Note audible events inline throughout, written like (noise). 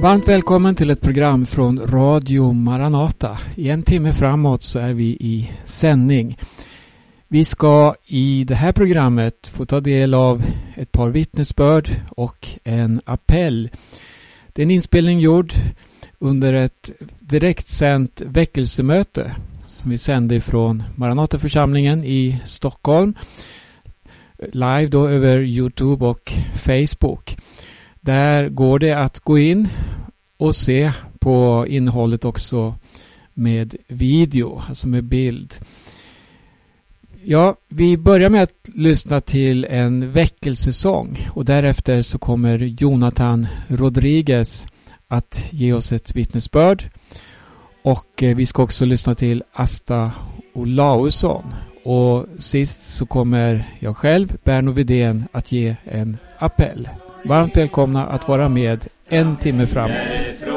Varmt välkommen till ett program från Radio Maranata. I en timme framåt så är vi i sändning. Vi ska i det här programmet få ta del av ett par vittnesbörd och en appell. Det är en inspelning gjord under ett direktsänt väckelsemöte som vi sände från Maranataförsamlingen i Stockholm. Live då över Youtube och Facebook. Där går det att gå in och se på innehållet också med video, alltså med bild. Ja, vi börjar med att lyssna till en väckelsesång och därefter så kommer Jonathan Rodriguez att ge oss ett vittnesbörd. Och eh, vi ska också lyssna till Asta Olausson. Och sist så kommer jag själv, Berno Vidén, att ge en appell. Varmt välkomna att vara med en timme framåt.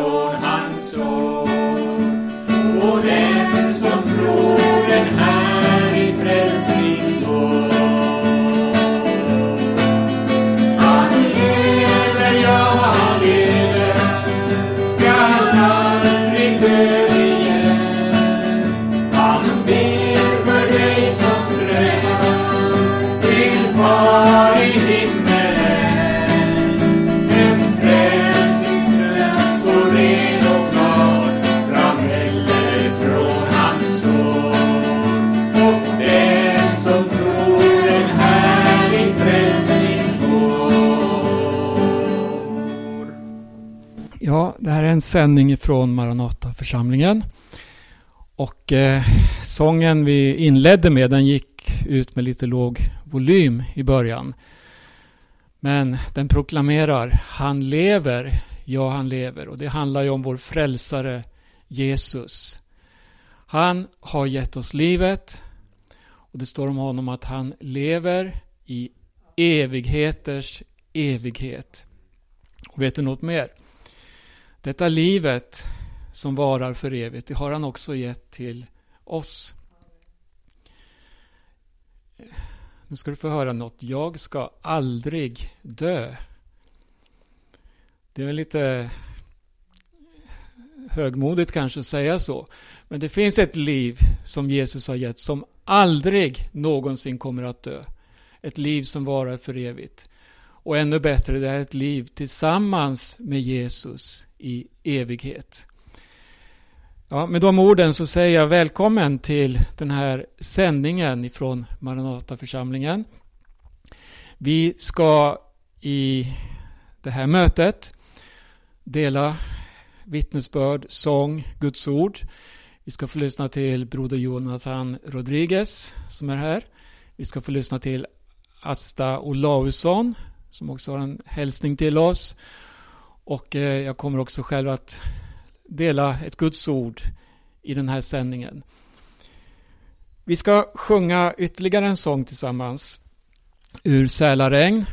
Det här är en sändning från Maranataförsamlingen. Och eh, sången vi inledde med den gick ut med lite låg volym i början. Men den proklamerar Han lever, ja han lever. Och det handlar ju om vår frälsare Jesus. Han har gett oss livet. Och det står om honom att han lever i evigheters evighet. Och vet du något mer? Detta livet som varar för evigt, det har han också gett till oss. Nu ska du få höra något. Jag ska aldrig dö. Det är väl lite högmodigt kanske att säga så. Men det finns ett liv som Jesus har gett som aldrig någonsin kommer att dö. Ett liv som varar för evigt. Och ännu bättre, det är ett liv tillsammans med Jesus i evighet. Ja, med de orden så säger jag välkommen till den här sändningen ifrån Maranataförsamlingen. Vi ska i det här mötet dela vittnesbörd, sång, Guds ord. Vi ska få lyssna till broder Jonathan Rodriguez som är här. Vi ska få lyssna till Asta Olausson som också har en hälsning till oss. Och eh, jag kommer också själv att dela ett Guds ord i den här sändningen. Vi ska sjunga ytterligare en sång tillsammans ur Sälaregn.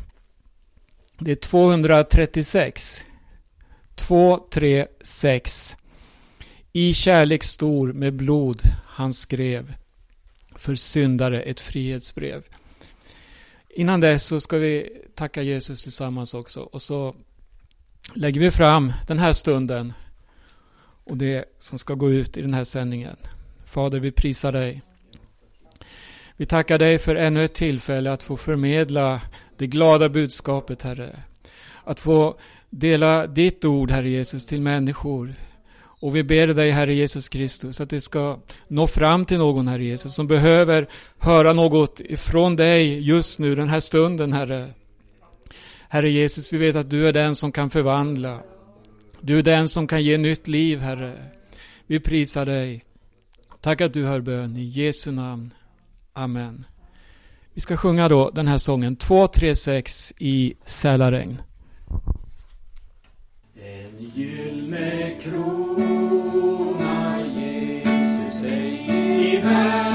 Det är 236. 236. I kärlek stor med blod han skrev för syndare ett frihetsbrev. Innan dess så ska vi tacka Jesus tillsammans också och så lägger vi fram den här stunden och det som ska gå ut i den här sändningen. Fader, vi prisar dig. Vi tackar dig för ännu ett tillfälle att få förmedla det glada budskapet, Herre. Att få dela ditt ord, Herre Jesus, till människor. Och vi ber dig, Herre Jesus Kristus, att det ska nå fram till någon, Herre Jesus, som behöver höra något ifrån dig just nu, den här stunden, Herre. Herre Jesus, vi vet att du är den som kan förvandla. Du är den som kan ge nytt liv, Herre. Vi prisar dig. Tack att du hör bön i Jesu namn. Amen. Vi ska sjunga då den här sången 236 i Sälaregn. En gyllene krona Jesus ej i världen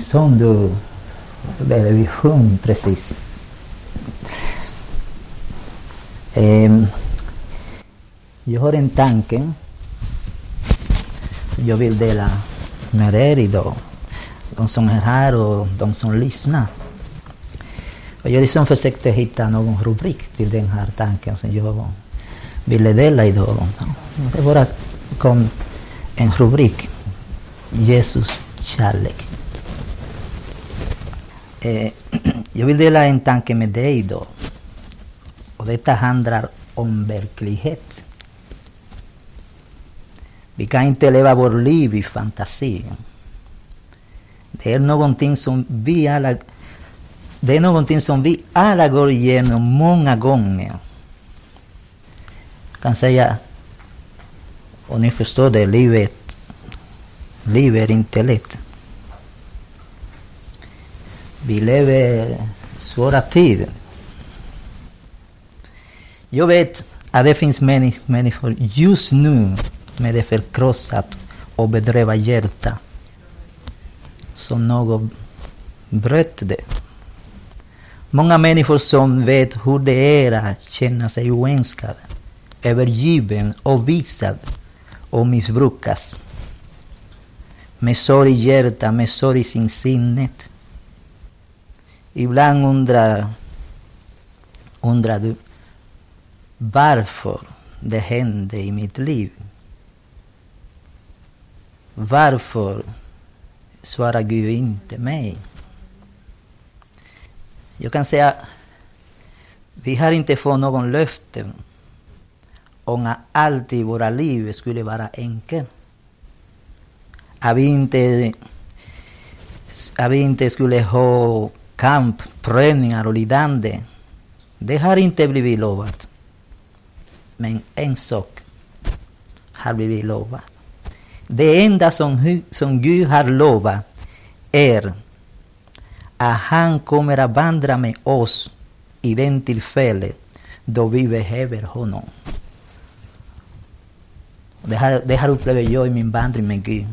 Vilken sång du eller vi sjöng precis. Eh, jag har en tanke som jag vill dela med er idag. De som är här och de som lyssnar. Och jag liksom försökte hitta någon rubrik till den här tanken som jag ville dela idag. Det bara kom en rubrik. Jesus kärlek. Eh, (clears throat) jag vill dela en tanke med dig idag. Och detta handlar om verklighet. Vi kan inte leva vårt liv i fantasi. Det är någonting som vi alla det är någonting som vi alla går igenom många gånger. Jag kan säga, och ni förstår det, livet, livet är inte lätt. Vi lever svåra tider. Jag vet att det finns människor just nu med ett förkrossat och bedrövat hjärta. Som något bröt det. Många människor som vet hur det är att känna sig oönskad, övergiven, avvisad och missbrukas. Med sorg i hjärtat, med sorg i sin sinnet. Ibland undrar, undrar du varför det hände i mitt liv. Varför svarar Gud inte mig? Jag kan säga, vi har inte fått någon löfte om att allt i våra liv skulle vara enkelt. Att vi inte, att vi inte skulle ha kamp, prövningar och lidande. Det har inte blivit lovat. Men en sak har blivit lovat. Det enda som, som Gud har lovat är att han kommer att vandra med oss i den tillfälle då vi behöver honom. Det här, det här upplever jag i min vandring med Gud.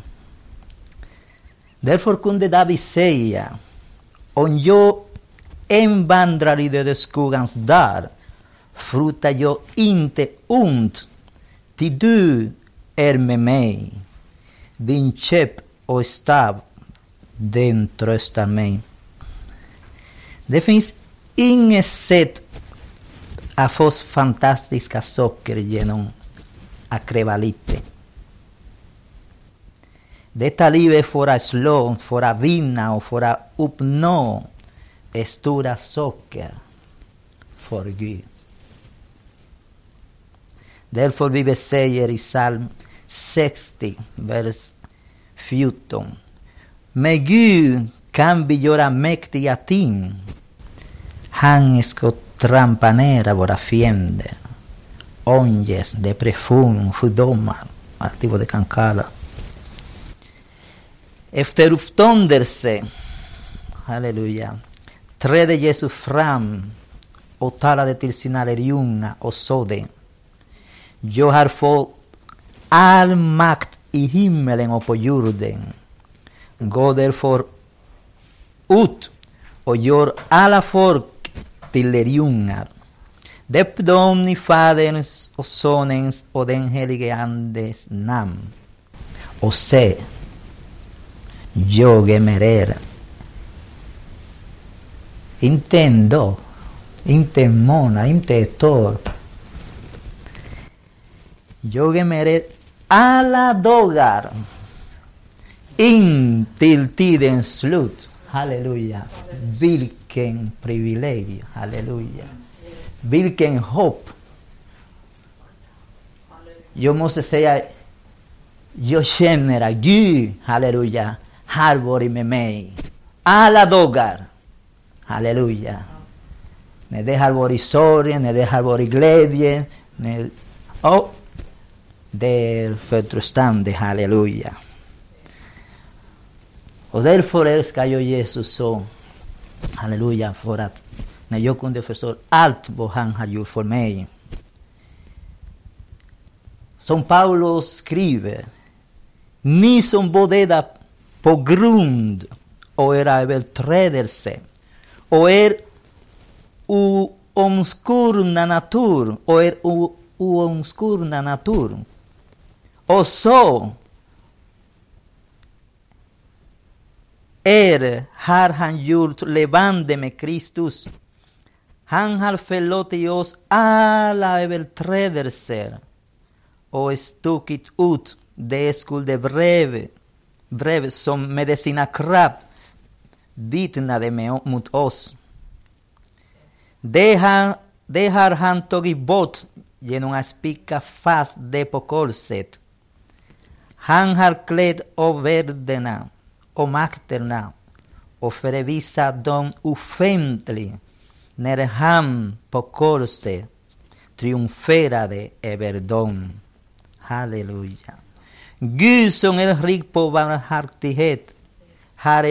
Därför kunde David säga, om jag än vandrar i dödsskuggans dal fruktar jag inte ont, ty du är med mig. Din käpp och stav, den tröstar mig. Det finns inget sätt att få fantastiska saker genom att kräva lite. Detta livet för att slå, för att vinna och för att uppnå stora saker för Gud. Därför vi säger i psalm 60, vers 14. Med Gud kan vi göra mäktiga ting. Han ska trampa ner våra fiender. Ångest, depression, sjukdomar, allt vad det kan kallas. Efter uppståndelse, halleluja, trädde Jesus fram och talade till sina lärjungar och sade Jag har fått all makt i himmelen och på jorden. Gå därför ut och gör alla folk till lärjungar. Döp dem i Faderns och Sonens och den helige Andes namn. Och se, jag är med er. Inte en dag, inte en månad, inte ett år. Jag är med er alla dagar in till tidens slut. Halleluja. Vilken privilegium. Halleluja. Vilken hopp. Jag måste säga, jag känner att Gud, halleluja, har varit med mig alla dagar. Halleluja. När det har varit sorg, när det har varit glädje. När, oh, det är förtröstande, halleluja. Och därför älskar jag Jesus så. Halleluja, för att när jag kunde förstå allt vad han har gjort för mig. Som Paulus skriver, ni som var döda på grund av era överträdelser och er oomskurna natur och er oomskurna natur. Och så er har han gjort levande med Kristus. Han har förlåtit oss alla överträdelser och stuckit ut det skuldebrev brev som med sina krav vittnade mot oss. Det har, det har han tagit bort genom att spika fast det på korset. Han har klätt av värdena och makterna och förevisat dem offentligt när han på korset triumferade över dem. Halleluja. Gud som är rik på barmhärtighet har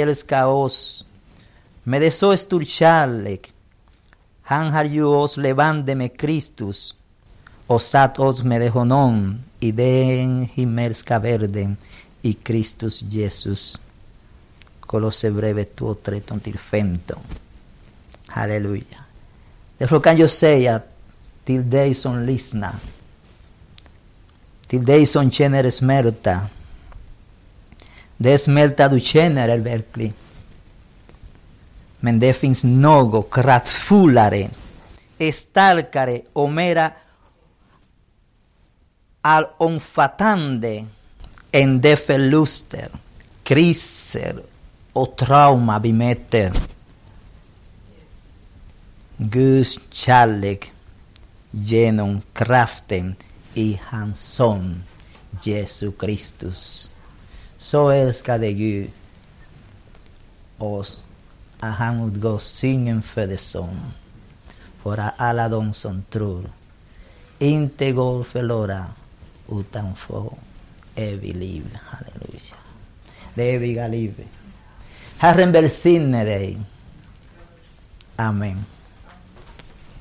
oss med så stor kärlek. Han med Kristus och satt oss med honom i den himmelska världen i Kristus Jesus. Kolosserbrevet 2, 13-15. Halleluja. Därför kan jag säga till dig som lyssnar, till dig som känner smärta, det smärta du känner är verklig. Men det finns något kraftfullare, starkare och mera allomfattande än de förluster, kriser och trauma vi möter. Guds kärlek genom kraften i hans son Jesu Kristus. Så älskade Gud oss att han utgav för de son för att alla de som tror inte går förlorade utan får evigt liv. Halleluja. Det eviga livet. Herren välsigne dig. Amen.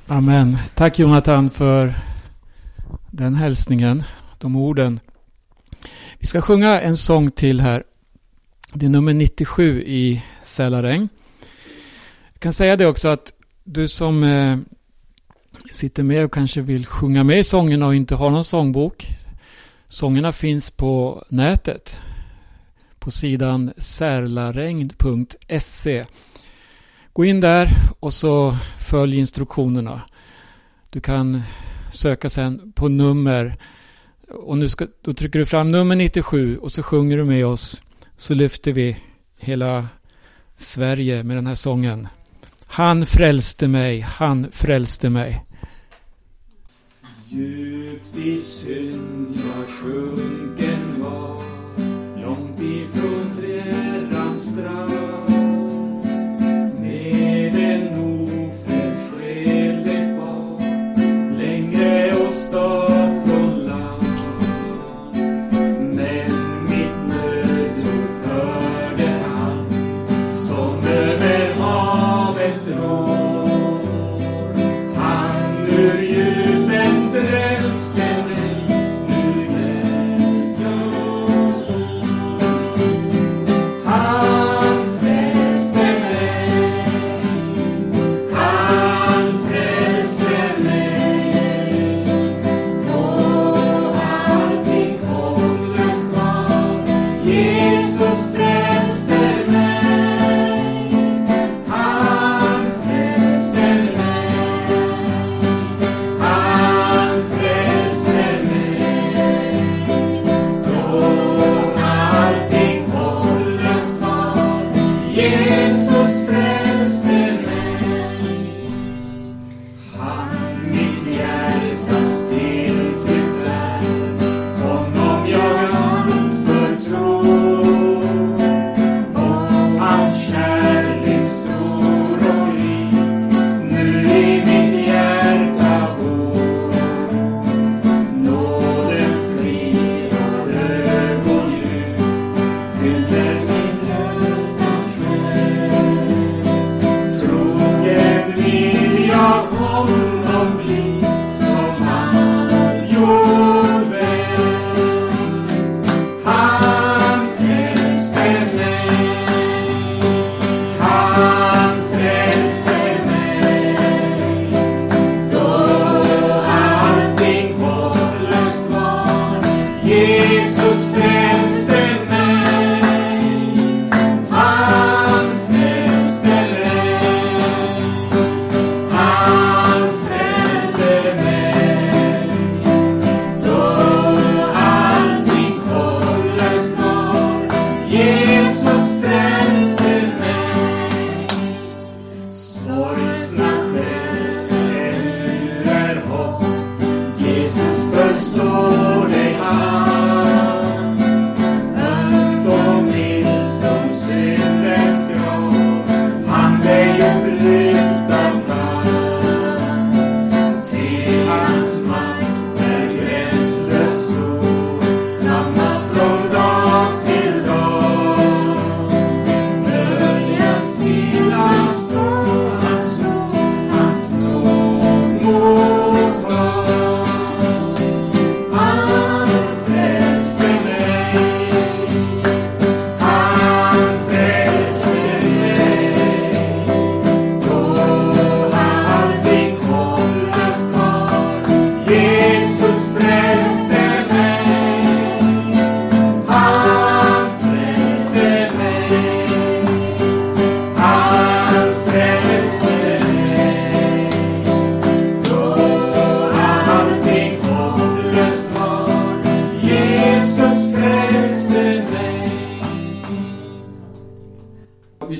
Amen. Tack Jonathan för den hälsningen, de orden. Vi ska sjunga en sång till här. Det är nummer 97 i Sälaräng. Jag kan säga det också att du som eh, sitter med och kanske vill sjunga med i sångerna och inte har någon sångbok. Sångerna finns på nätet. På sidan särlaregn.se. Gå in där och så följ instruktionerna. Du kan söka sen på nummer och nu ska, då trycker du fram nummer 97 och så sjunger du med oss. Så lyfter vi hela Sverige med den här sången. Han frälste mig, han frälste mig. Djupt i synd jag sjunken var Långt ifrån fjärran strand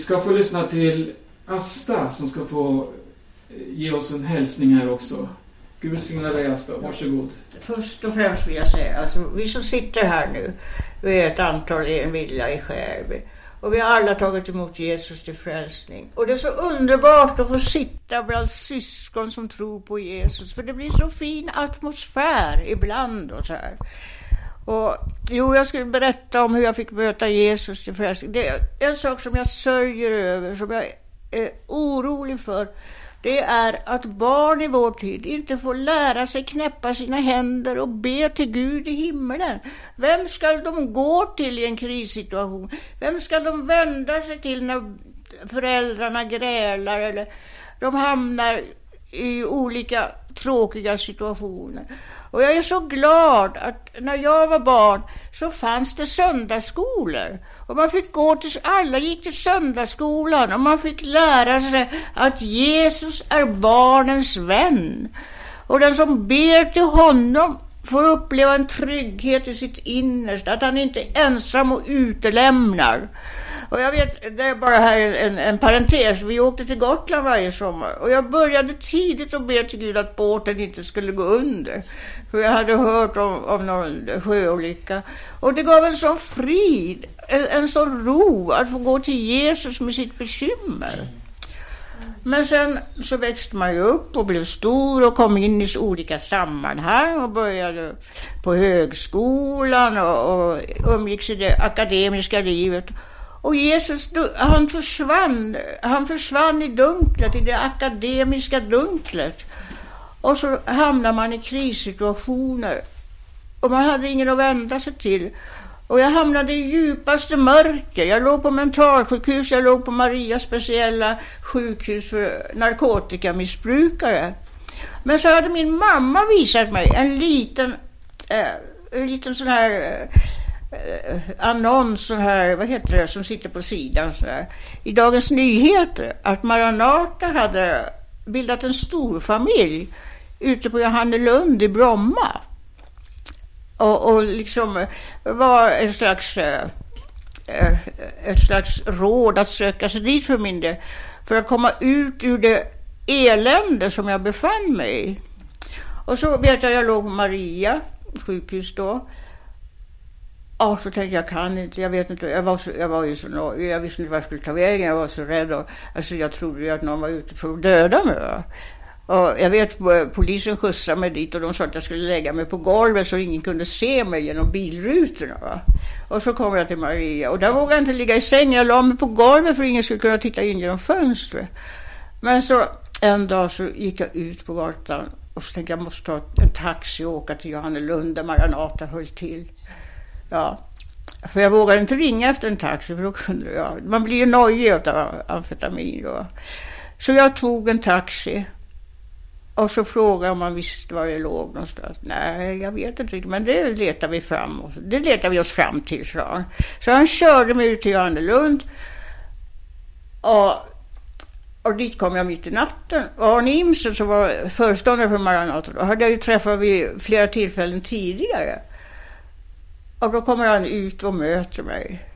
ska få lyssna till Asta som ska få eh, ge oss en hälsning här också. Gud välsigne dig Asta, varsågod. Först och främst vill jag säga, alltså, vi som sitter här nu, vi är ett antal i en villa i Skärby. Och vi har alla tagit emot Jesus till frälsning. Och det är så underbart att få sitta bland syskon som tror på Jesus. För det blir så fin atmosfär ibland och så här. Och, jo, jag skulle berätta om hur jag fick möta Jesus till frälsning. Det är en sak som jag sörjer över, som jag är orolig för. Det är att barn i vår tid inte får lära sig knäppa sina händer och be till Gud i himlen. Vem ska de gå till i en krissituation? Vem ska de vända sig till när föräldrarna grälar eller de hamnar i olika tråkiga situationer? Och jag är så glad att när jag var barn så fanns det söndagsskolor. Och man fick gå till, alla gick till söndagsskolan och man fick lära sig att Jesus är barnens vän. Och den som ber till honom får uppleva en trygghet i sitt innersta, att han inte är ensam och utelämnar. Och jag vet, det är bara här en, en parentes, vi åkte till Gotland varje sommar och jag började tidigt att be till Gud att båten inte skulle gå under. För jag hade hört om, om någon sjöolycka. Och det gav en sån frid, en, en sån ro att få gå till Jesus med sitt bekymmer. Men sen så växte man ju upp och blev stor och kom in i olika sammanhang och började på högskolan och, och umgicks i det akademiska livet. Och Jesus, han försvann, han försvann i dunklet, i det akademiska dunklet. Och så hamnar man i krissituationer. Och man hade ingen att vända sig till. Och jag hamnade i djupaste mörker. Jag låg på mentalsjukhus, jag låg på Marias speciella sjukhus för narkotikamissbrukare. Men så hade min mamma visat mig en liten, eh, en liten sån här eh, Eh, annons, här, vad heter det, som sitter på sidan så här, i Dagens Nyheter, att Maranata hade bildat en stor familj ute på Johannelund i Bromma. Och, och liksom var en slags, eh, eh, ett slags råd att söka sig dit för min del. För att komma ut ur det elände som jag befann mig i. Och så vet jag, jag låg på Maria sjukhus då. Och så tänkte jag, kan inte, jag vet inte, jag var, så, jag var ju så jag visste inte vad jag skulle ta vägen, jag var så rädd och alltså jag trodde ju att någon var ute för att döda mig. Och jag vet eh, polisen skjutsade mig dit och de sa att jag skulle lägga mig på golvet så ingen kunde se mig genom bilrutorna. Va? Och så kom jag till Maria och där vågade jag inte ligga i sängen. Jag la mig på golvet för ingen skulle kunna titta in genom fönstret. Men så en dag så gick jag ut på gatan och så tänkte jag måste ta en taxi och åka till Johannelund där Maranata höll till. Ja, för jag vågade inte ringa efter en taxi för då kunde jag, man blir ju nojig av amfetamin då. Så jag tog en taxi och så frågade om man visste var det låg någonstans. Nej, jag vet inte riktigt, men det letar vi fram. Det letar vi oss fram till, sa han. Så han körde mig ut till Johannelund. Och, och dit kom jag mitt i natten. Och Arne Imsen som var föreståndare för Maranata, då hade jag ju träffat vid flera tillfällen tidigare. Och då kommer han ut och möter mig.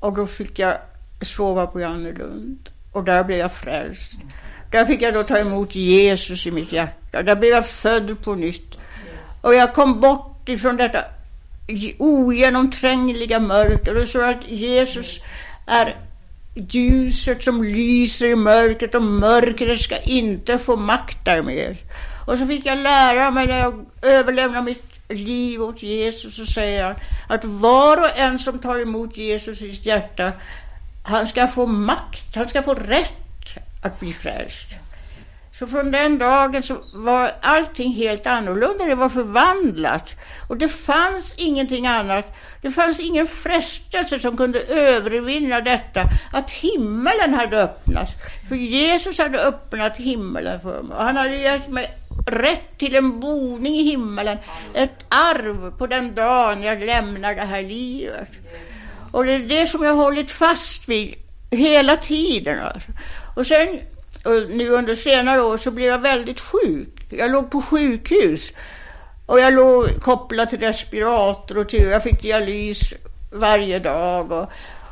Och då fick jag sova på Jannelund. Och där blev jag frälst. Där fick jag då ta emot Jesus i mitt hjärta. Där blev jag född på nytt. Och jag kom bort ifrån detta ogenomträngliga mörker och så att Jesus är ljuset som lyser i mörkret och mörkret ska inte få makt där mer. Och så fick jag lära mig när jag överlämnade mitt liv åt Jesus så säger han att var och en som tar emot Jesus i sitt hjärta, han ska få makt, han ska få rätt att bli frälst. Så från den dagen så var allting helt annorlunda. Det var förvandlat. Och det fanns ingenting annat. Det fanns ingen frestelse som kunde övervinna detta. Att himmelen hade öppnats. För Jesus hade öppnat himmelen för mig. Och han hade gett mig rätt till en boning i himmelen. Ett arv på den dagen jag lämnar det här livet. Och det är det som jag har hållit fast vid hela tiden. Alltså. Och sen och nu under senare år så blev jag väldigt sjuk. Jag låg på sjukhus och jag låg kopplad till respirator och till, jag fick dialys varje dag. Och,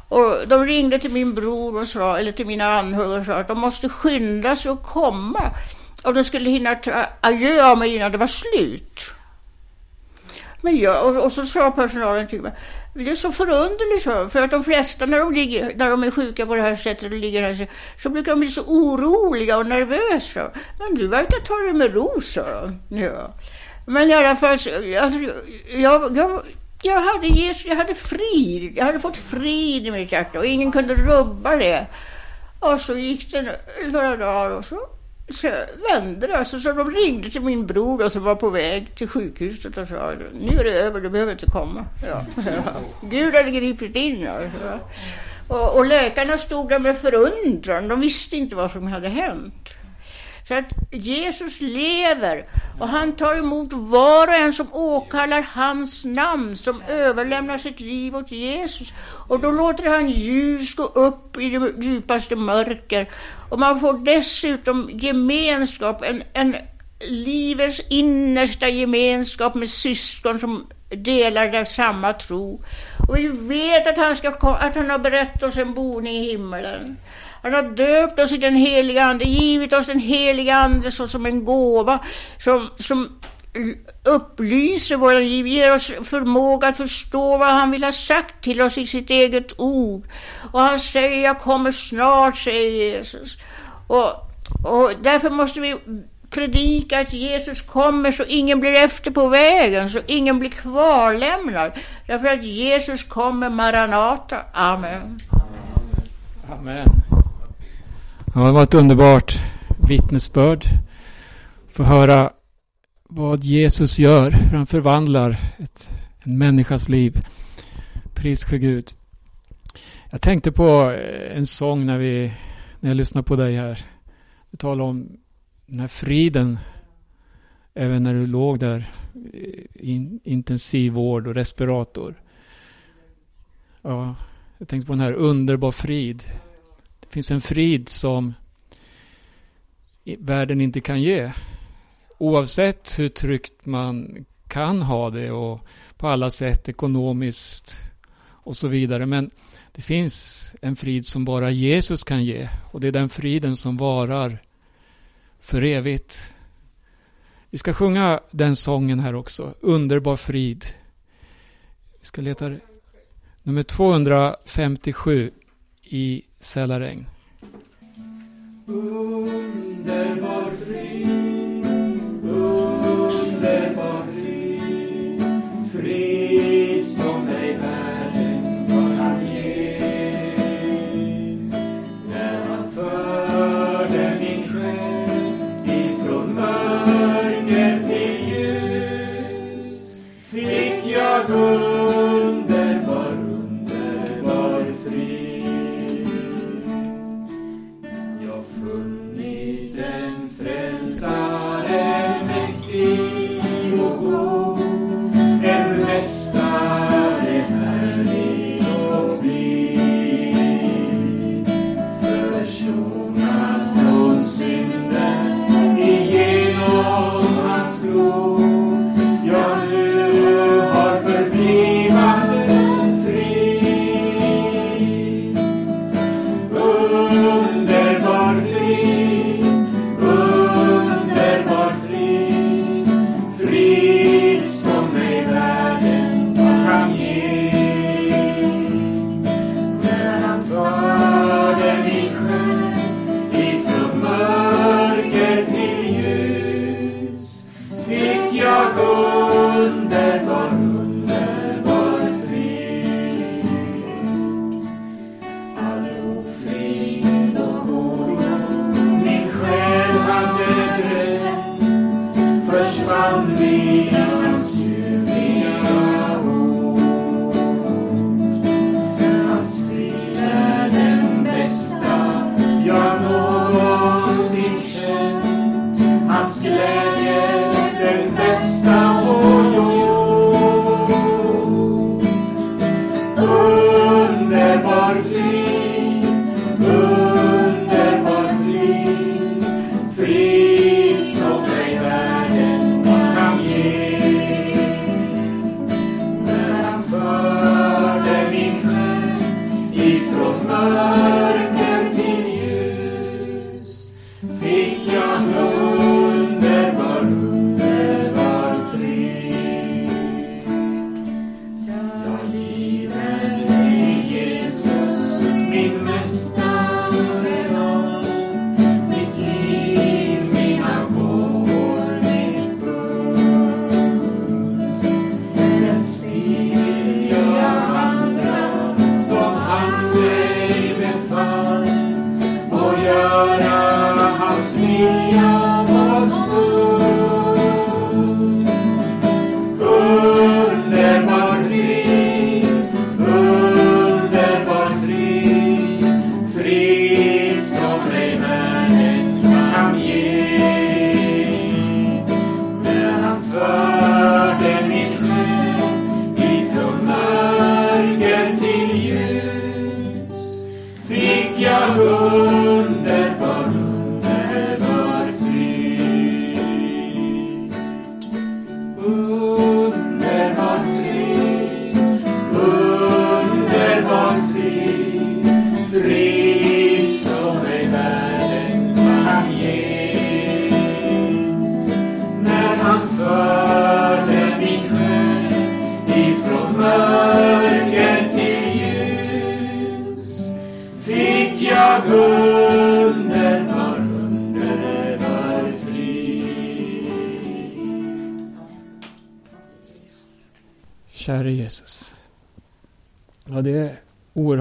och de ringde till min bror och sa, eller till mina anhöriga och sa att de måste skynda sig att komma om de skulle hinna ta adjö av mig innan det var slut. Men jag, och, och så sa personalen till mig, det är så förunderligt för att de flesta när de, ligger, när de är sjuka på det här sättet och ligger här så, brukar de bli så oroliga och nervösa. Men du verkar ta det med ro, sa Ja. Men i alla fall, alltså, jag, jag, jag hade Jesus, jag hade frid, jag hade fått frid i mitt hjärta och ingen kunde rubba det. Och så gick det några dagar och så så vände det. Alltså, så de ringde till min bror som var på väg till sjukhuset och sa nu är det över, du behöver inte komma. Ja. (laughs) Gud hade gripit in. Alltså. Och, och läkarna stod där med förundran. De visste inte vad som hade hänt. Så att Jesus lever och han tar emot var och en som åkallar hans namn, som överlämnar sitt liv åt Jesus. Och då låter han ljus gå upp i det djupaste mörker. Och man får dessutom gemenskap, en, en livets innersta gemenskap med syskon som delar samma tro. Och vi vet att han, ska, att han har berättat oss en boning i himmelen. Han har döpt oss i den heliga Ande, givit oss den heliga Ande såsom en gåva som, som upplyser våra liv, ger oss förmåga att förstå vad han vill ha sagt till oss i sitt eget ord. Och han säger, jag kommer snart, säger Jesus. Och, och därför måste vi predika att Jesus kommer så ingen blir efter på vägen, så ingen blir kvarlämnad. Därför att Jesus kommer, Maranata. Amen. Amen. Ja, det var ett underbart vittnesbörd. Få höra vad Jesus gör. För han förvandlar ett, en människas liv. Pris för Gud. Jag tänkte på eh, en sång när, vi, när jag lyssnade på dig här. Du talade om den här friden. Även när du låg där eh, i intensivvård och respirator. Ja, jag tänkte på den här underbar frid. Det finns en frid som världen inte kan ge. Oavsett hur tryggt man kan ha det och på alla sätt ekonomiskt och så vidare. Men det finns en frid som bara Jesus kan ge och det är den friden som varar för evigt. Vi ska sjunga den sången här också, Underbar frid. Vi ska leta nummer 257 i Sälaregn. Underbar som ej världen kan ge. När han förde min själ ifrån mörker till ljus fick jag underbar,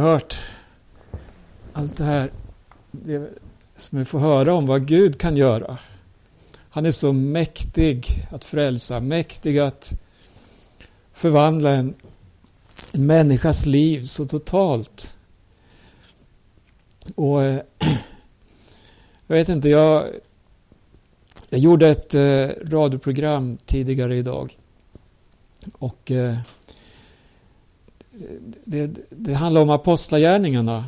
hört Allt det här det som vi får höra om vad Gud kan göra. Han är så mäktig att frälsa, mäktig att förvandla en, en människas liv så totalt. Och eh, (clears throat) jag vet inte, jag, jag gjorde ett eh, radioprogram tidigare idag. Och eh, det, det handlar om apostlagärningarna.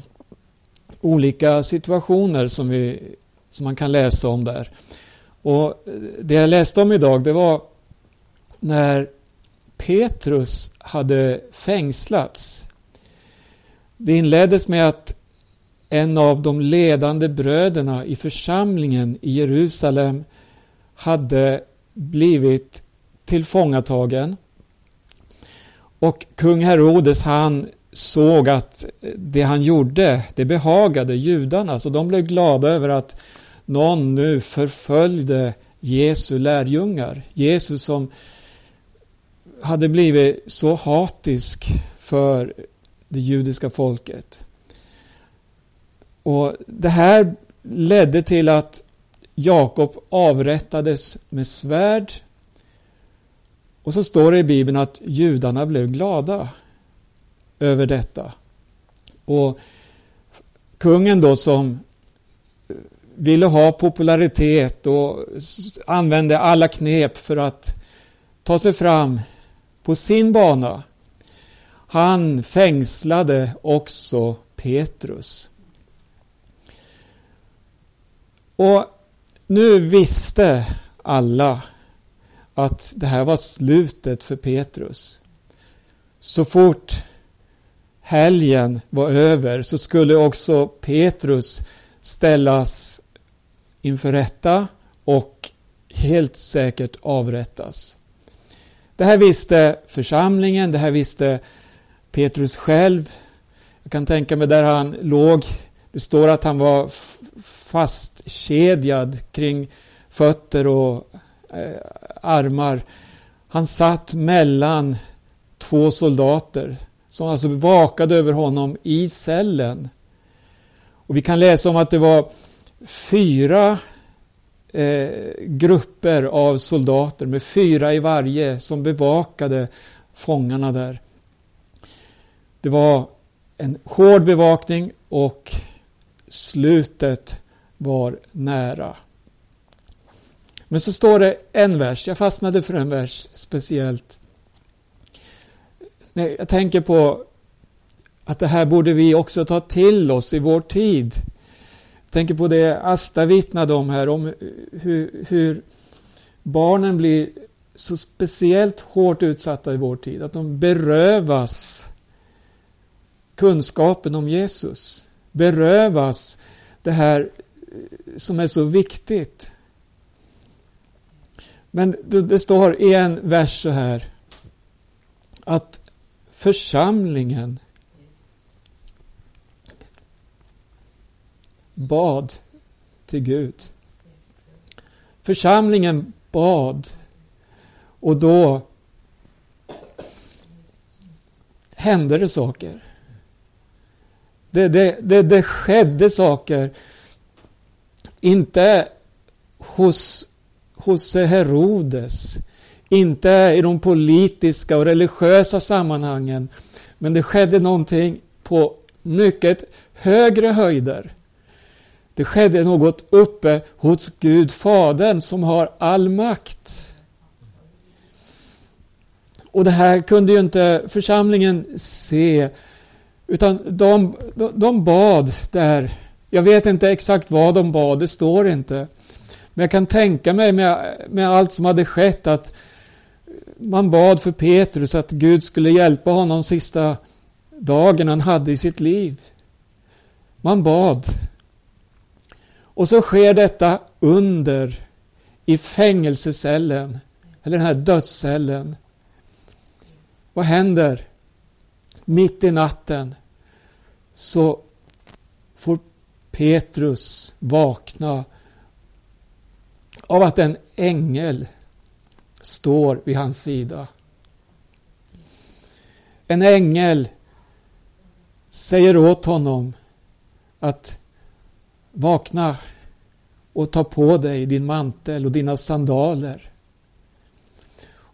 Olika situationer som, vi, som man kan läsa om där. Och det jag läste om idag det var när Petrus hade fängslats. Det inleddes med att en av de ledande bröderna i församlingen i Jerusalem hade blivit tillfångatagen. Och kung Herodes han såg att det han gjorde, det behagade judarna, så de blev glada över att någon nu förföljde Jesu lärjungar. Jesus som hade blivit så hatisk för det judiska folket. Och Det här ledde till att Jakob avrättades med svärd. Och så står det i Bibeln att judarna blev glada över detta. Och kungen då som ville ha popularitet och använde alla knep för att ta sig fram på sin bana. Han fängslade också Petrus. Och nu visste alla att det här var slutet för Petrus. Så fort helgen var över så skulle också Petrus ställas inför rätta och helt säkert avrättas. Det här visste församlingen, det här visste Petrus själv. Jag kan tänka mig där han låg. Det står att han var fastkedjad kring fötter och Eh, armar. Han satt mellan två soldater som alltså vakade över honom i cellen. Och Vi kan läsa om att det var fyra eh, grupper av soldater med fyra i varje som bevakade fångarna där. Det var en hård bevakning och slutet var nära. Men så står det en vers, jag fastnade för en vers speciellt. Jag tänker på att det här borde vi också ta till oss i vår tid. Jag tänker på det Asta vittnade om här, om hur, hur barnen blir så speciellt hårt utsatta i vår tid. Att de berövas kunskapen om Jesus. Berövas det här som är så viktigt. Men det står i en vers så här att församlingen bad till Gud. Församlingen bad och då hände det saker. Det, det, det, det skedde saker. Inte hos, hos Herodes. Inte i de politiska och religiösa sammanhangen. Men det skedde någonting på mycket högre höjder. Det skedde något uppe hos Gud Fadern som har all makt. Och det här kunde ju inte församlingen se, utan de, de bad där. Jag vet inte exakt vad de bad, det står inte. Men jag kan tänka mig med, med allt som hade skett att man bad för Petrus att Gud skulle hjälpa honom sista dagen han hade i sitt liv. Man bad. Och så sker detta under i fängelsecellen, eller den här dödscellen. Vad händer? Mitt i natten så får Petrus vakna av att en ängel står vid hans sida. En ängel säger åt honom att vakna och ta på dig din mantel och dina sandaler.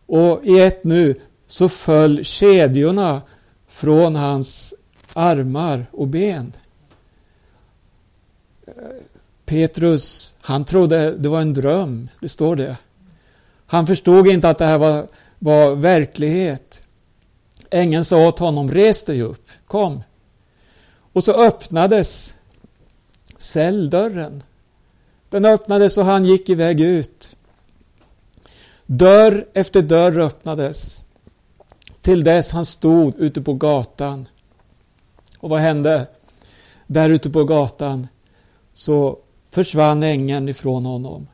Och i ett nu så föll kedjorna från hans armar och ben. Petrus, han trodde det var en dröm, det står det. Han förstod inte att det här var, var verklighet. Ängeln sa åt honom, res dig upp, kom. Och så öppnades celldörren. Den öppnades och han gick iväg ut. Dörr efter dörr öppnades. Till dess han stod ute på gatan. Och vad hände? Där ute på gatan så försvann ängeln ifrån honom.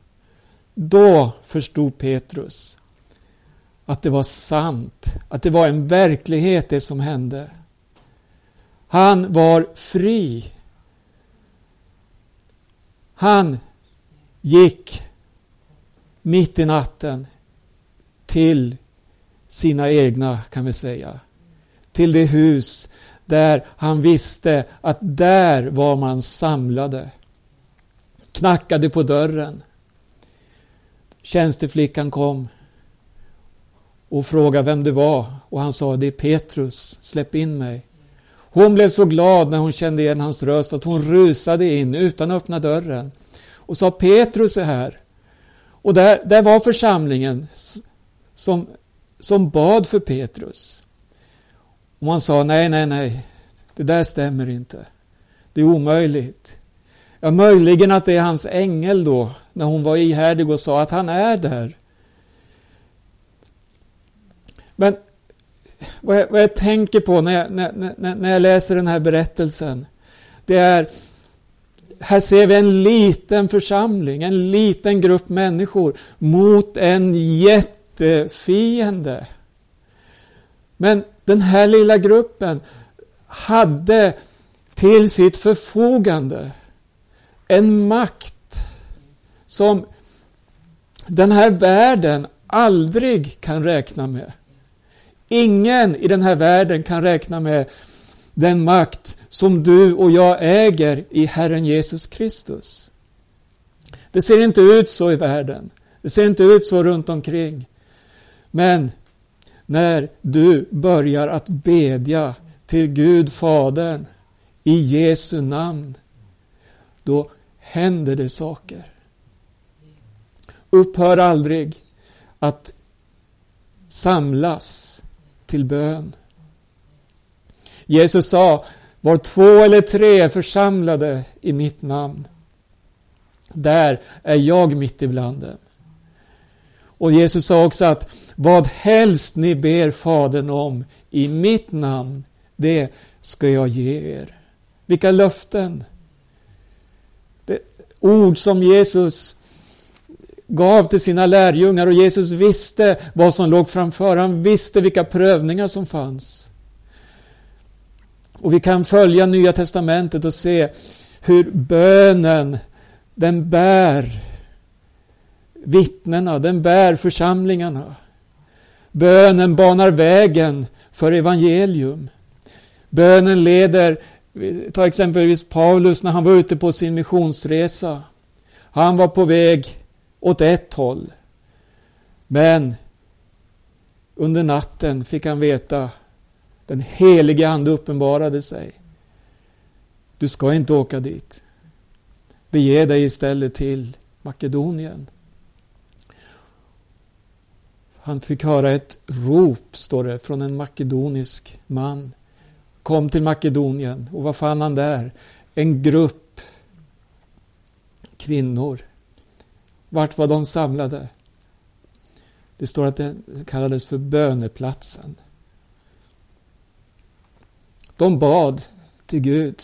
Då förstod Petrus att det var sant, att det var en verklighet det som hände. Han var fri. Han gick mitt i natten till sina egna, kan vi säga. Till det hus där han visste att där var man samlade. Knackade på dörren. Tjänsteflickan kom och frågade vem det var och han sa det är Petrus, släpp in mig. Hon blev så glad när hon kände igen hans röst att hon rusade in utan att öppna dörren och sa Petrus är här. Och där, där var församlingen som, som bad för Petrus. Och man sa nej, nej, nej, det där stämmer inte. Det är omöjligt. Ja, möjligen att det är hans ängel då, när hon var ihärdig och sa att han är där. Men vad jag, vad jag tänker på när jag, när, när, när jag läser den här berättelsen, det är här ser vi en liten församling, en liten grupp människor mot en jättefiende. Men den här lilla gruppen hade till sitt förfogande en makt som den här världen aldrig kan räkna med. Ingen i den här världen kan räkna med den makt som du och jag äger i Herren Jesus Kristus. Det ser inte ut så i världen. Det ser inte ut så runt omkring. Men när du börjar att bedja till Gud Fadern i Jesu namn, då händer det saker. Upphör aldrig att samlas till bön. Jesus sa, var två eller tre församlade i mitt namn, där är jag mitt ibland dem. Och Jesus sa också att vad helst ni ber Fadern om i mitt namn, det ska jag ge er. Vilka löften! Ord som Jesus gav till sina lärjungar och Jesus visste vad som låg framför. Han visste vilka prövningar som fanns. Och vi kan följa Nya Testamentet och se hur bönen, den bär vittnena, den bär församlingarna. Bönen banar vägen för evangelium. Bönen leder, ta exempelvis Paulus när han var ute på sin missionsresa. Han var på väg åt ett håll. Men under natten fick han veta, den helige Ande uppenbarade sig. Du ska inte åka dit. Bege dig istället till Makedonien. Han fick höra ett rop, står det, från en makedonisk man. Kom till Makedonien. Och vad fann han där? En grupp kvinnor. Vart var de samlade? Det står att det kallades för böneplatsen. De bad till Gud.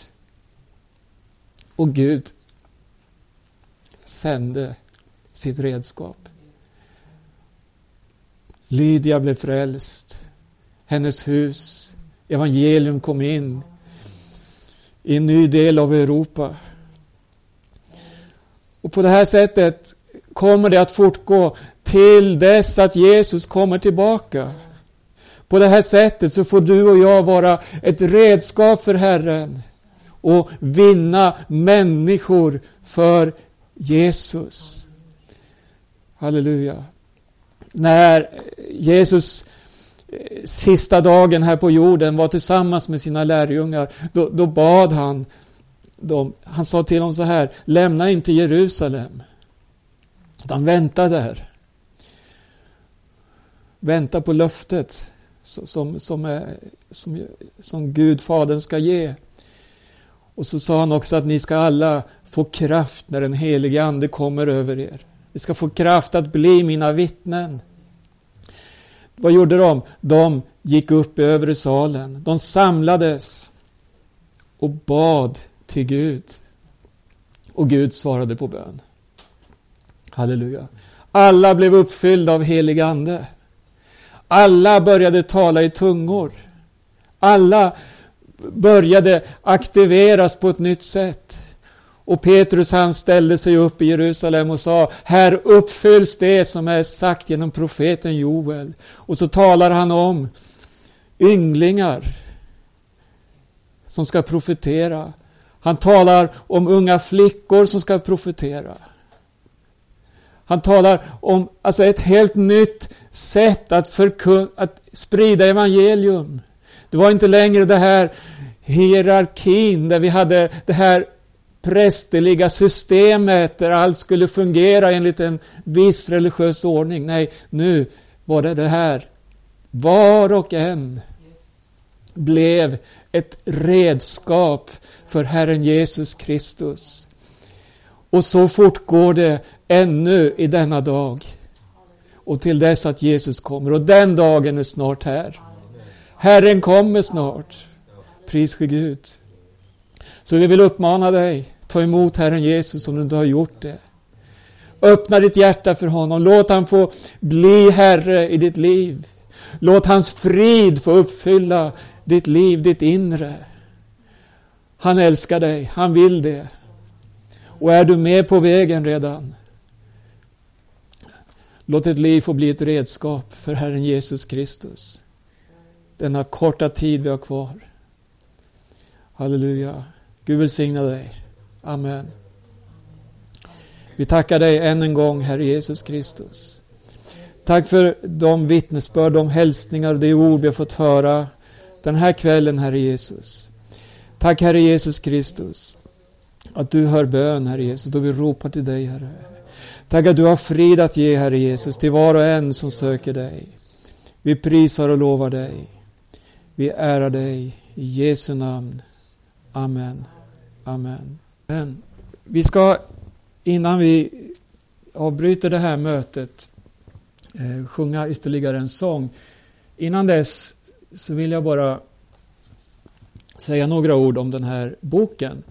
Och Gud sände sitt redskap. Lydia blev frälst. Hennes hus, evangelium kom in i en ny del av Europa. Och på det här sättet kommer det att fortgå till dess att Jesus kommer tillbaka. På det här sättet så får du och jag vara ett redskap för Herren och vinna människor för Jesus. Halleluja. När Jesus sista dagen här på jorden var tillsammans med sina lärjungar, då, då bad han dem, han sa till dem så här, lämna inte Jerusalem, utan vänta där. Vänta på löftet som, som, är, som, som Gud, Fadern, ska ge. Och så sa han också att ni ska alla få kraft när den helige Ande kommer över er. Ni ska få kraft att bli mina vittnen. Vad gjorde de? De gick upp i övre salen. De samlades och bad till Gud. Och Gud svarade på bön. Halleluja. Alla blev uppfyllda av helig Ande. Alla började tala i tungor. Alla började aktiveras på ett nytt sätt. Och Petrus han ställde sig upp i Jerusalem och sa Här uppfylls det som är sagt genom profeten Joel. Och så talar han om ynglingar som ska profetera. Han talar om unga flickor som ska profetera. Han talar om alltså ett helt nytt sätt att, förkun- att sprida evangelium. Det var inte längre det här hierarkin där vi hade det här prästerliga systemet där allt skulle fungera enligt en viss religiös ordning. Nej, nu var det det här. Var och en blev ett redskap för Herren Jesus Kristus. Och så fortgår det ännu i denna dag. Och till dess att Jesus kommer. Och den dagen är snart här. Herren kommer snart. Pris för Gud. Så vi vill uppmana dig, ta emot Herren Jesus om du inte har gjort det. Öppna ditt hjärta för honom, låt han få bli Herre i ditt liv. Låt hans frid få uppfylla ditt liv, ditt inre. Han älskar dig, han vill det. Och är du med på vägen redan, låt ditt liv få bli ett redskap för Herren Jesus Kristus. Denna korta tid vi har kvar. Halleluja. Gud välsigna dig. Amen. Vi tackar dig än en gång, Herre Jesus Kristus. Tack för de vittnesbörd, de hälsningar och de ord vi har fått höra den här kvällen, Herre Jesus. Tack, Herre Jesus Kristus, att du hör bön, Herre Jesus, då vi ropar till dig, Herre. Tack att du har frid att ge, Herre Jesus, till var och en som söker dig. Vi prisar och lovar dig. Vi ärar dig i Jesu namn. Amen. Amen. Men vi ska, innan vi avbryter det här mötet, eh, sjunga ytterligare en sång. Innan dess så vill jag bara säga några ord om den här boken.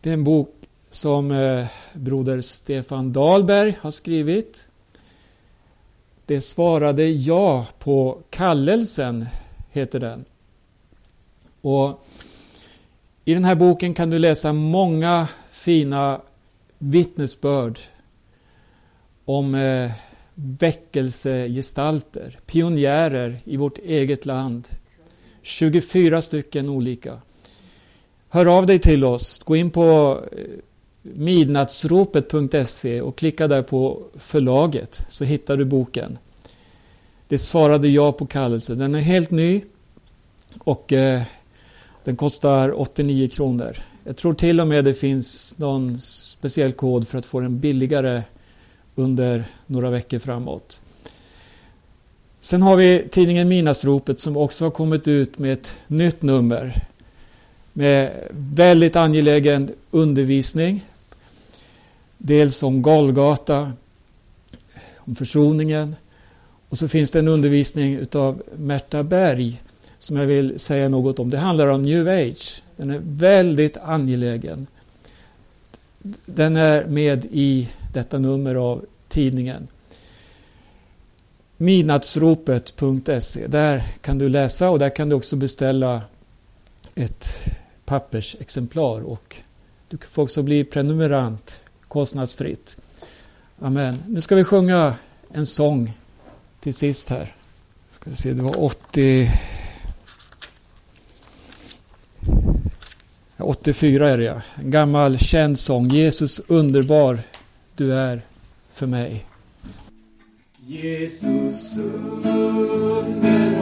Det är en bok som eh, broder Stefan Dahlberg har skrivit. Det svarade ja på kallelsen, heter den. Och i den här boken kan du läsa många fina vittnesbörd om eh, väckelsegestalter, pionjärer i vårt eget land. 24 stycken olika. Hör av dig till oss. Gå in på eh, midnattsropet.se och klicka där på förlaget så hittar du boken. Det svarade jag på kallelsen. Den är helt ny och eh, den kostar 89 kronor. Jag tror till och med det finns någon speciell kod för att få den billigare under några veckor framåt. Sen har vi tidningen Minasropet som också har kommit ut med ett nytt nummer med väldigt angelägen undervisning. Dels om Golgata, om försoningen och så finns det en undervisning utav Märta Berg som jag vill säga något om. Det handlar om New Age. Den är väldigt angelägen. Den är med i detta nummer av tidningen. Midnattsropet.se. Där kan du läsa och där kan du också beställa ett pappersexemplar och du får också bli prenumerant kostnadsfritt. Amen. Nu ska vi sjunga en sång till sist här. Ska vi se, det var 80... 84 är det ja. En gammal känd sång. Jesus underbar du är för mig. Jesus underbar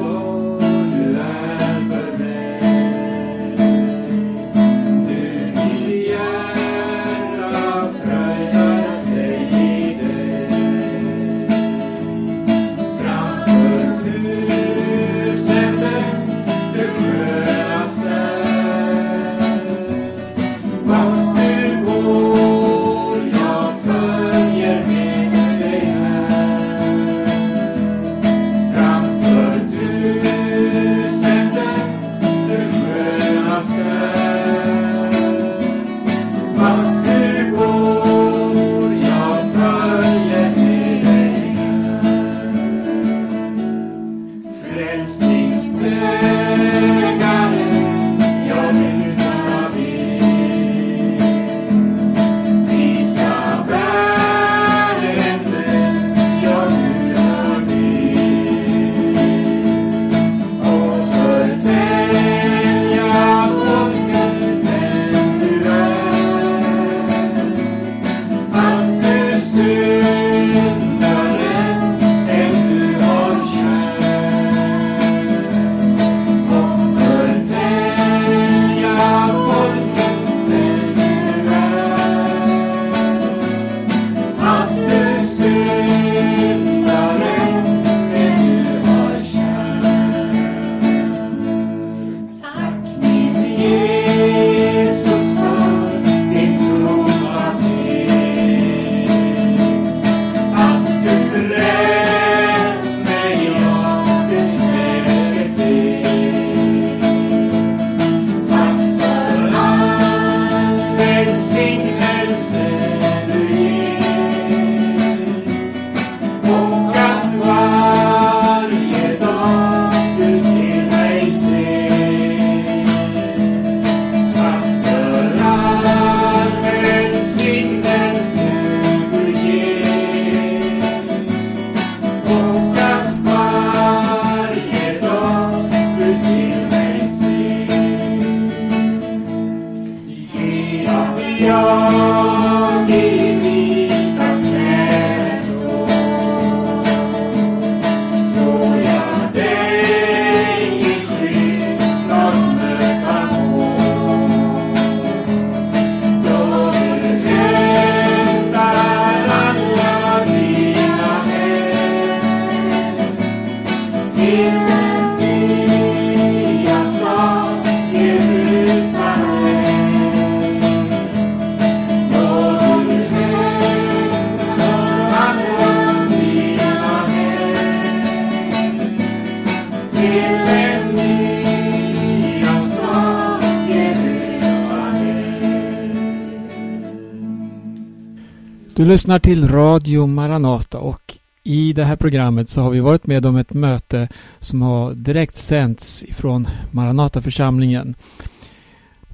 Du lyssnar till Radio Maranata och i det här programmet så har vi varit med om ett möte som har direkt sänts ifrån Maranataförsamlingen.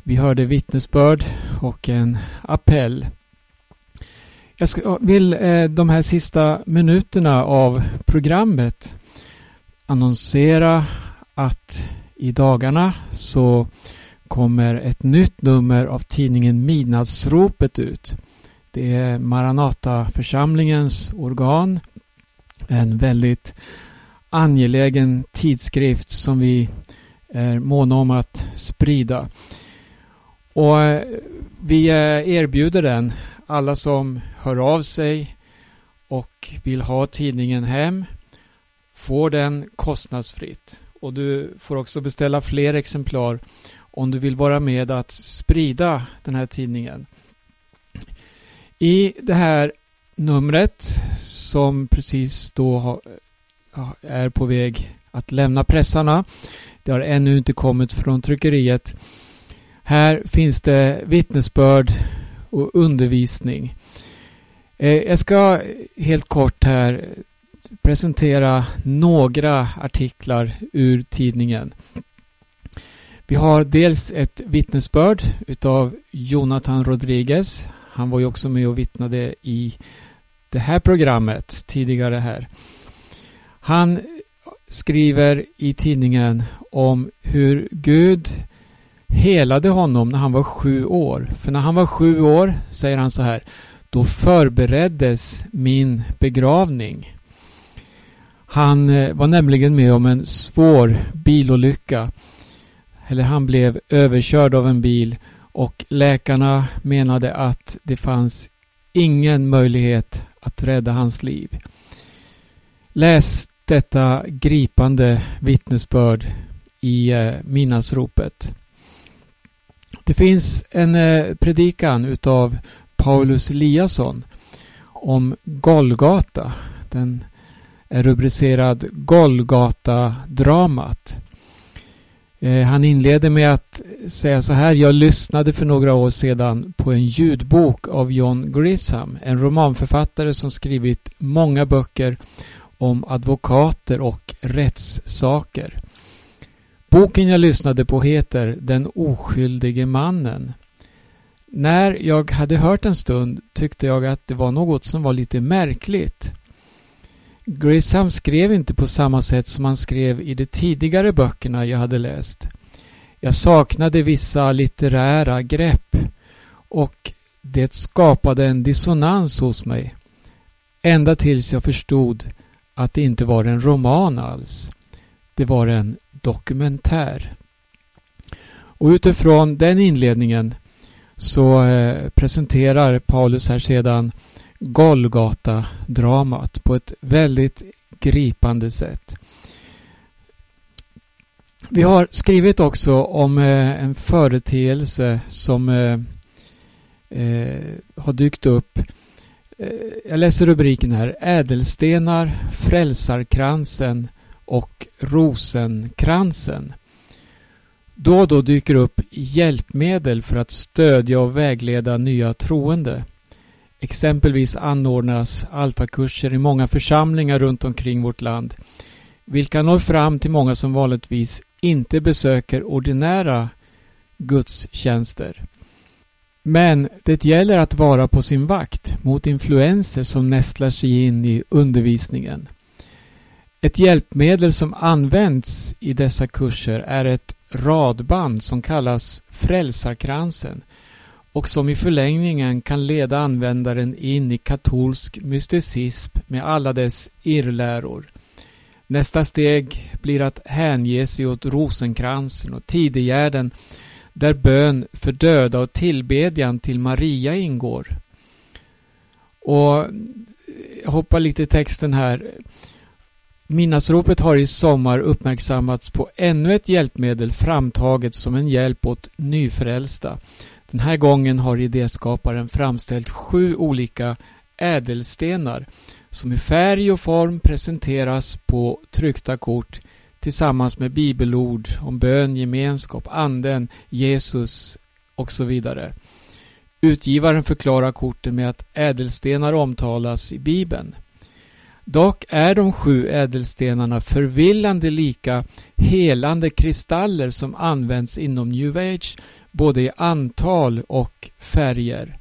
Vi hörde vittnesbörd och en appell. Jag vill eh, de här sista minuterna av programmet annonsera att i dagarna så kommer ett nytt nummer av tidningen Midnattsropet ut. Det är Maranata-församlingens organ. En väldigt angelägen tidskrift som vi är måna om att sprida. Och eh, vi eh, erbjuder den alla som hör av sig och vill ha tidningen hem får den kostnadsfritt. Och du får också beställa fler exemplar om du vill vara med att sprida den här tidningen. I det här numret som precis då är på väg att lämna pressarna. Det har ännu inte kommit från tryckeriet. Här finns det vittnesbörd och undervisning. Eh, jag ska helt kort här presentera några artiklar ur tidningen. Vi har dels ett vittnesbörd utav Jonathan Rodriguez. Han var ju också med och vittnade i det här programmet tidigare här. Han skriver i tidningen om hur Gud helade honom när han var sju år. För när han var sju år, säger han så här, då förbereddes min begravning. Han eh, var nämligen med om en svår bilolycka. Eller han blev överkörd av en bil och läkarna menade att det fanns ingen möjlighet att rädda hans liv. Läs detta gripande vittnesbörd i minnasropet. minnesropet. Det finns en eh, predikan utav Paulus Eliasson om Golgata. Den är rubricerad Golgata-dramat. Eh, han inleder med att säga så här. Jag lyssnade för några år sedan på en ljudbok av John Grisham, en romanförfattare som skrivit många böcker om advokater och rättssaker. Boken jag lyssnade på heter Den oskyldige mannen. När jag hade hört en stund tyckte jag att det var något som var lite märkligt. Grisham skrev inte på samma sätt som han skrev i de tidigare böckerna jag hade läst. Jag saknade vissa litterära grepp och det skapade en dissonans hos mig. Ända tills jag förstod att det inte var en roman alls. Det var en dokumentär. Och utifrån den inledningen så eh, presenterar Paulus här sedan Golgata-dramat på ett väldigt gripande sätt. Vi har skrivit också om eh, en företeelse som eh, eh, har dykt upp. Jag läser rubriken här. Ädelstenar, Frälsarkransen och Rosenkransen. Då och då dyker upp hjälpmedel för att stödja och vägleda nya troende. Exempelvis anordnas alfakurser i många församlingar runt omkring vårt land vilka når fram till många som vanligtvis inte besöker ordinära gudstjänster. Men det gäller att vara på sin vakt mot influenser som nästlar sig in i undervisningen. Ett hjälpmedel som används i dessa kurser är ett radband som kallas Frälsarkransen och som i förlängningen kan leda användaren in i katolsk mysticism med alla dess irrläror. Nästa steg blir att hänge sig åt rosenkransen och tidegärden där bön för döda och tillbedjan till Maria ingår. Och jag hoppar lite i texten här. Minnasropet har i sommar uppmärksammats på ännu ett hjälpmedel framtaget som en hjälp åt nyfrälsta. Den här gången har idéskaparen framställt sju olika ädelstenar som i färg och form presenteras på tryckta kort tillsammans med bibelord om bön, gemenskap, anden, Jesus och så vidare. Utgivaren förklarar korten med att ädelstenar omtalas i Bibeln. Dock är de sju ädelstenarna förvillande lika helande kristaller som används inom new age både i antal och färger.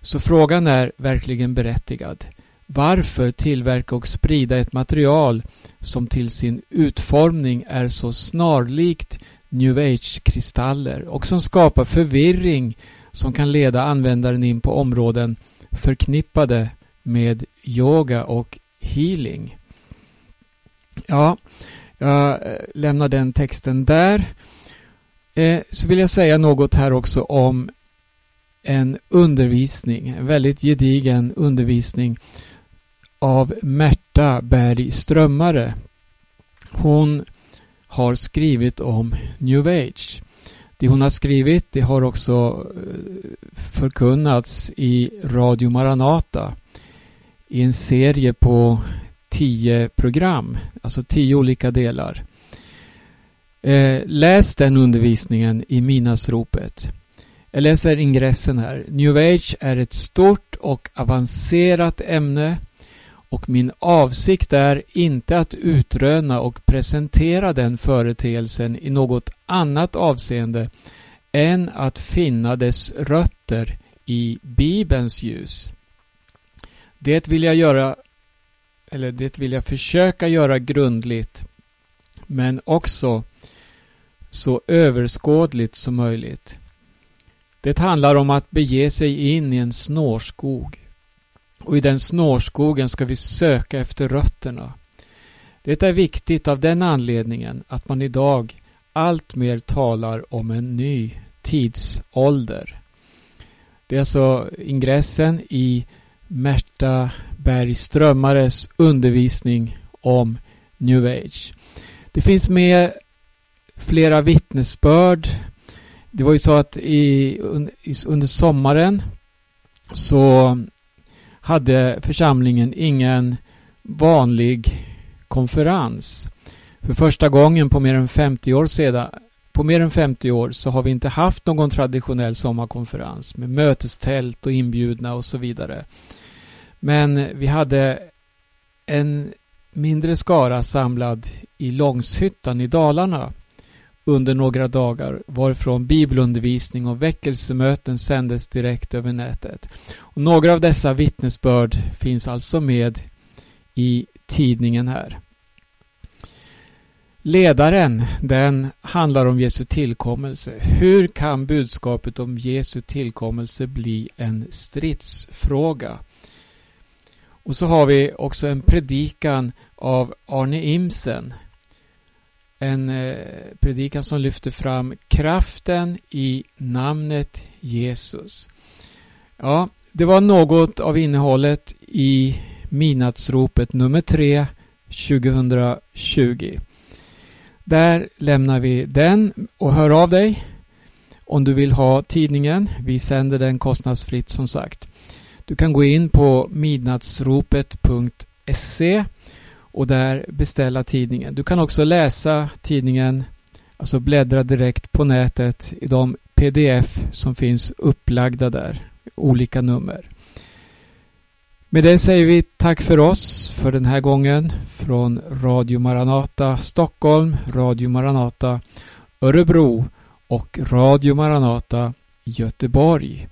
Så frågan är verkligen berättigad. Varför tillverka och sprida ett material som till sin utformning är så snarlikt new age-kristaller och som skapar förvirring som kan leda användaren in på områden förknippade med yoga och healing. Ja, jag lämnar den texten där. Eh, så vill jag säga något här också om en undervisning, en väldigt gedigen undervisning av Märta Berg Strömmare. Hon har skrivit om New Age. Det hon har skrivit det har också eh, förkunnats i Radio Maranata i en serie på tio program, alltså tio olika delar. Eh, läs den undervisningen i Minasropet. Jag läser ingressen här. New Age är ett stort och avancerat ämne och min avsikt är inte att utröna och presentera den företeelsen i något annat avseende än att finna dess rötter i Bibelns ljus. Det vill jag göra eller det vill jag försöka göra grundligt men också så överskådligt som möjligt. Det handlar om att bege sig in i en snårskog och i den snårskogen ska vi söka efter rötterna. Det är viktigt av den anledningen att man idag alltmer talar om en ny tidsålder. Det är alltså ingressen i Märta Berg Strömmares undervisning om New Age. Det finns med flera vittnesbörd. Det var ju så att i, under sommaren så hade församlingen ingen vanlig konferens. För första gången på mer än 50 år sedan på mer än 50 år så har vi inte haft någon traditionell sommarkonferens med mötestält och inbjudna och så vidare. Men vi hade en mindre skara samlad i Långshyttan i Dalarna under några dagar varifrån bibelundervisning och väckelsemöten sändes direkt över nätet. Och några av dessa vittnesbörd finns alltså med i tidningen här. Ledaren, den handlar om Jesu tillkommelse. Hur kan budskapet om Jesu tillkommelse bli en stridsfråga? Och så har vi också en predikan av Arne Imsen en eh, predikan som lyfter fram kraften i namnet Jesus. Ja, det var något av innehållet i Minatsropet nummer 3 2020. Där lämnar vi den och hör av dig om du vill ha tidningen. Vi sänder den kostnadsfritt som sagt. Du kan gå in på midnattsropet.se och där beställa tidningen. Du kan också läsa tidningen, alltså bläddra direkt på nätet i de pdf som finns upplagda där, olika nummer. Med det säger vi tack för oss för den här gången från Radio Maranata Stockholm, Radio Maranata Örebro och Radio Maranata Göteborg.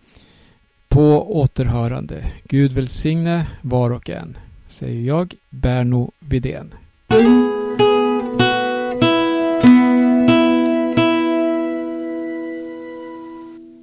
På återhörande. Gud välsigne var och en säger jag, Berno Widén.